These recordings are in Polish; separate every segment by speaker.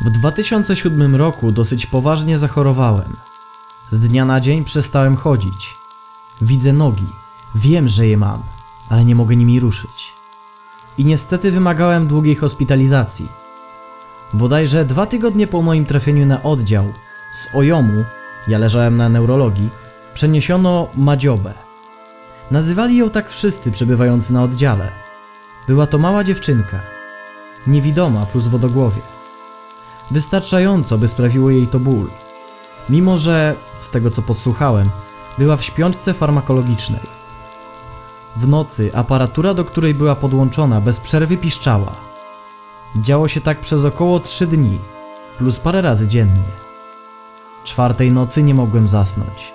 Speaker 1: W 2007 roku dosyć poważnie zachorowałem. Z dnia na dzień przestałem chodzić. Widzę nogi, wiem, że je mam, ale nie mogę nimi ruszyć. I niestety wymagałem długiej hospitalizacji. Bodajże dwa tygodnie po moim trafieniu na oddział z Ojomu, ja leżałem na neurologii, przeniesiono Madziobę. Nazywali ją tak wszyscy przebywający na oddziale. Była to mała dziewczynka, niewidoma plus wodogłowie. Wystarczająco, by sprawiło jej to ból. Mimo, że, z tego co podsłuchałem, była w śpiączce farmakologicznej. W nocy aparatura, do której była podłączona, bez przerwy piszczała. Działo się tak przez około 3 dni, plus parę razy dziennie. Czwartej nocy nie mogłem zasnąć.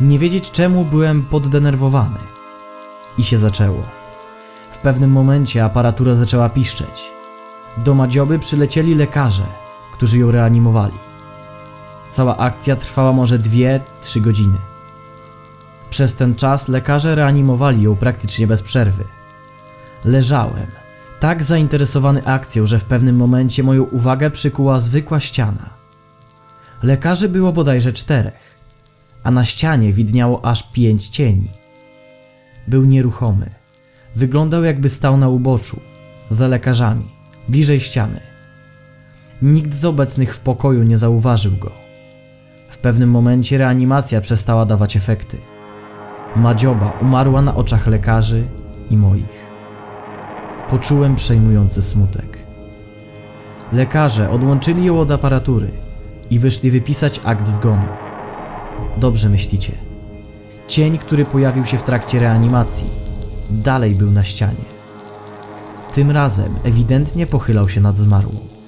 Speaker 1: Nie wiedzieć czemu byłem poddenerwowany. I się zaczęło. W pewnym momencie aparatura zaczęła piszczeć. Do Madzioby przylecieli lekarze, którzy ją reanimowali. Cała akcja trwała może 2-3 godziny. Przez ten czas lekarze reanimowali ją praktycznie bez przerwy. Leżałem, tak zainteresowany akcją, że w pewnym momencie moją uwagę przykuła zwykła ściana. Lekarzy było bodajże czterech, a na ścianie widniało aż pięć cieni. Był nieruchomy. Wyglądał jakby stał na uboczu, za lekarzami, bliżej ściany. Nikt z obecnych w pokoju nie zauważył go. W pewnym momencie reanimacja przestała dawać efekty. Madzioba umarła na oczach lekarzy i moich. Poczułem przejmujący smutek. Lekarze odłączyli ją od aparatury i wyszli wypisać akt zgonu. Dobrze myślicie. Cień, który pojawił się w trakcie reanimacji, dalej był na ścianie. Tym razem ewidentnie pochylał się nad zmarłą.